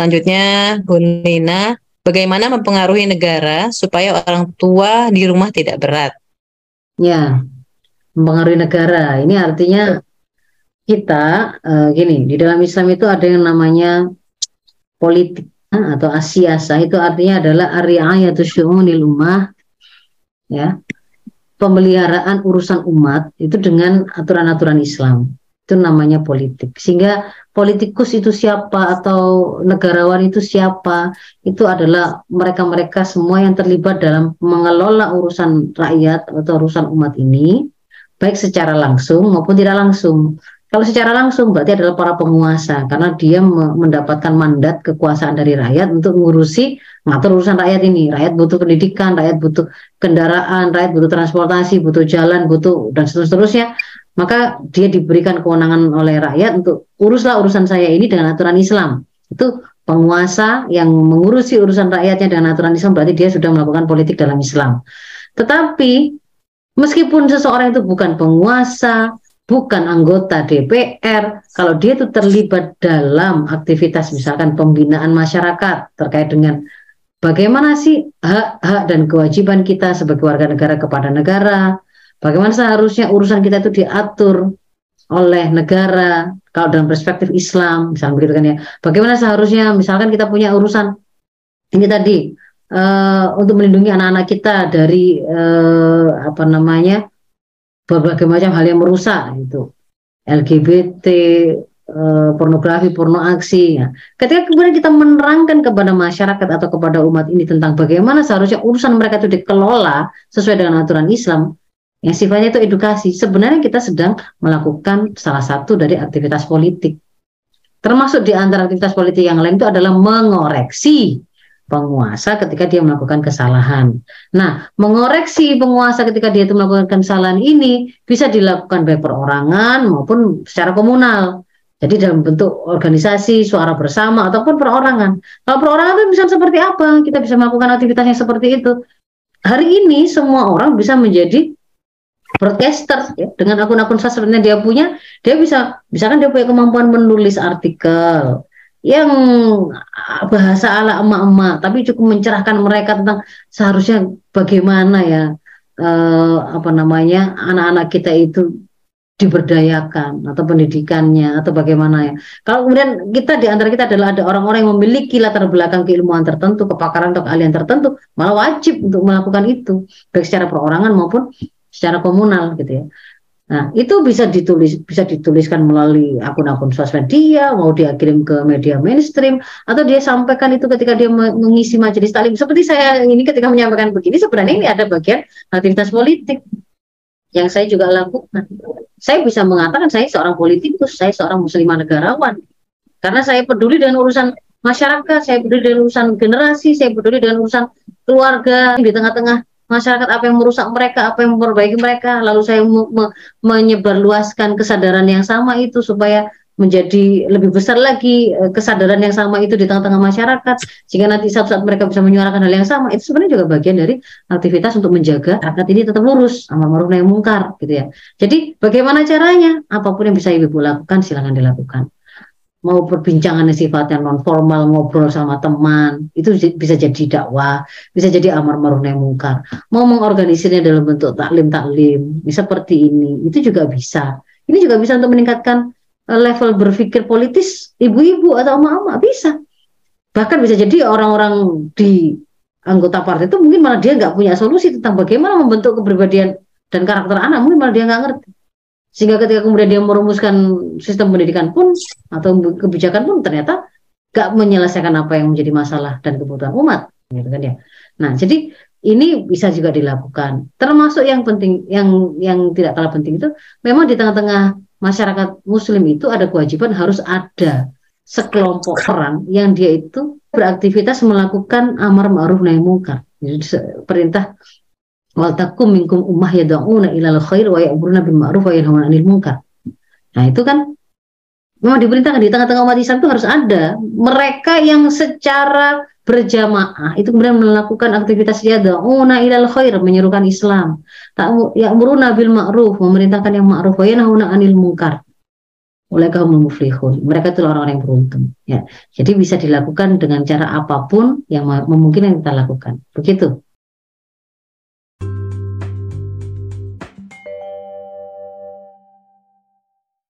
Selanjutnya, Bu Nina, bagaimana mempengaruhi negara supaya orang tua di rumah tidak berat? Ya, mempengaruhi negara. Ini artinya kita uh, gini di dalam Islam itu ada yang namanya politik atau asiasa itu artinya adalah ariayatu syu'unil ummah ya pemeliharaan urusan umat itu dengan aturan-aturan Islam itu namanya politik sehingga politikus itu siapa atau negarawan itu siapa itu adalah mereka-mereka semua yang terlibat dalam mengelola urusan rakyat atau urusan umat ini baik secara langsung maupun tidak langsung kalau secara langsung berarti adalah para penguasa karena dia mendapatkan mandat kekuasaan dari rakyat untuk mengurusi ngatur urusan rakyat ini. Rakyat butuh pendidikan, rakyat butuh kendaraan, rakyat butuh transportasi, butuh jalan, butuh dan seterusnya. Maka dia diberikan kewenangan oleh rakyat untuk uruslah urusan saya ini dengan aturan Islam. Itu penguasa yang mengurusi urusan rakyatnya dengan aturan Islam berarti dia sudah melakukan politik dalam Islam. Tetapi meskipun seseorang itu bukan penguasa, bukan anggota DPR, kalau dia itu terlibat dalam aktivitas misalkan pembinaan masyarakat terkait dengan bagaimana sih hak-hak dan kewajiban kita sebagai warga negara kepada negara, bagaimana seharusnya urusan kita itu diatur oleh negara kalau dalam perspektif Islam, misalnya begitu kan ya. Bagaimana seharusnya misalkan kita punya urusan ini tadi uh, untuk melindungi anak-anak kita dari uh, apa namanya berbagai macam hal yang merusak itu LGBT eh, pornografi porno aksi ya. ketika kemudian kita menerangkan kepada masyarakat atau kepada umat ini tentang bagaimana seharusnya urusan mereka itu dikelola sesuai dengan aturan Islam yang sifatnya itu edukasi sebenarnya kita sedang melakukan salah satu dari aktivitas politik termasuk di antara aktivitas politik yang lain itu adalah mengoreksi penguasa ketika dia melakukan kesalahan. Nah, mengoreksi penguasa ketika dia itu melakukan kesalahan ini bisa dilakukan baik perorangan maupun secara komunal. Jadi dalam bentuk organisasi, suara bersama ataupun perorangan. Kalau perorangan itu bisa seperti apa? Kita bisa melakukan aktivitasnya seperti itu. Hari ini semua orang bisa menjadi broadcaster ya dengan akun-akun sosmed yang dia punya, dia bisa misalkan dia punya kemampuan menulis artikel, yang bahasa ala emak-emak, tapi cukup mencerahkan mereka tentang seharusnya bagaimana ya eh, apa namanya anak-anak kita itu diberdayakan atau pendidikannya atau bagaimana ya. Kalau kemudian kita di antara kita adalah ada orang-orang yang memiliki latar belakang keilmuan tertentu, kepakaran atau keahlian tertentu, malah wajib untuk melakukan itu baik secara perorangan maupun secara komunal gitu ya. Nah, itu bisa ditulis bisa dituliskan melalui akun-akun sosmed dia, mau dia kirim ke media mainstream atau dia sampaikan itu ketika dia mengisi majelis taklim. Seperti saya ini ketika menyampaikan begini sebenarnya ini ada bagian aktivitas politik yang saya juga lakukan. Saya bisa mengatakan saya seorang politikus, saya seorang muslimah negarawan. Karena saya peduli dengan urusan masyarakat, saya peduli dengan urusan generasi, saya peduli dengan urusan keluarga di tengah-tengah masyarakat apa yang merusak mereka, apa yang memperbaiki mereka, lalu saya me menyebarluaskan kesadaran yang sama itu supaya menjadi lebih besar lagi eh, kesadaran yang sama itu di tengah-tengah masyarakat sehingga nanti saat saat mereka bisa menyuarakan hal yang sama itu sebenarnya juga bagian dari aktivitas untuk menjaga rakyat ini tetap lurus sama ma'ruf nahi mungkar gitu ya. Jadi bagaimana caranya? Apa pun yang bisa ibu lakukan silakan dilakukan mau perbincangan sifatnya non formal ngobrol sama teman itu bisa jadi dakwah bisa jadi amar ma'ruf nahi mungkar. Mau mengorganisirnya dalam bentuk taklim taklim seperti ini itu juga bisa. Ini juga bisa untuk meningkatkan eh, level berpikir politis ibu-ibu atau mama bisa. Bahkan bisa jadi orang-orang di anggota partai itu mungkin malah dia nggak punya solusi tentang bagaimana membentuk kepribadian dan karakter anak mungkin malah dia nggak ngerti sehingga ketika kemudian dia merumuskan sistem pendidikan pun atau kebijakan pun ternyata gak menyelesaikan apa yang menjadi masalah dan kebutuhan umat gitu kan ya. Nah jadi ini bisa juga dilakukan. Termasuk yang penting yang yang tidak kalah penting itu memang di tengah-tengah masyarakat muslim itu ada kewajiban harus ada sekelompok orang yang dia itu beraktivitas melakukan amar ma'ruf nahi mungkar. Perintah wal takum minkum ummah yad'una ilal khair wa ya'muruna bil ma'ruf wa yanhauna 'anil munkar. Nah, itu kan memang diperintahkan di tengah-tengah umat Islam itu harus ada mereka yang secara berjamaah itu kemudian melakukan aktivitas yad'una ilal khair menyerukan Islam. Tak ya'muruna bil ma'ruf memerintahkan yang ma'ruf wa yanhauna 'anil munkar. Humul muflihun. Mereka itu orang-orang yang beruntung. Ya, jadi bisa dilakukan dengan cara apa pun yang memungkinkan kita lakukan. Begitu.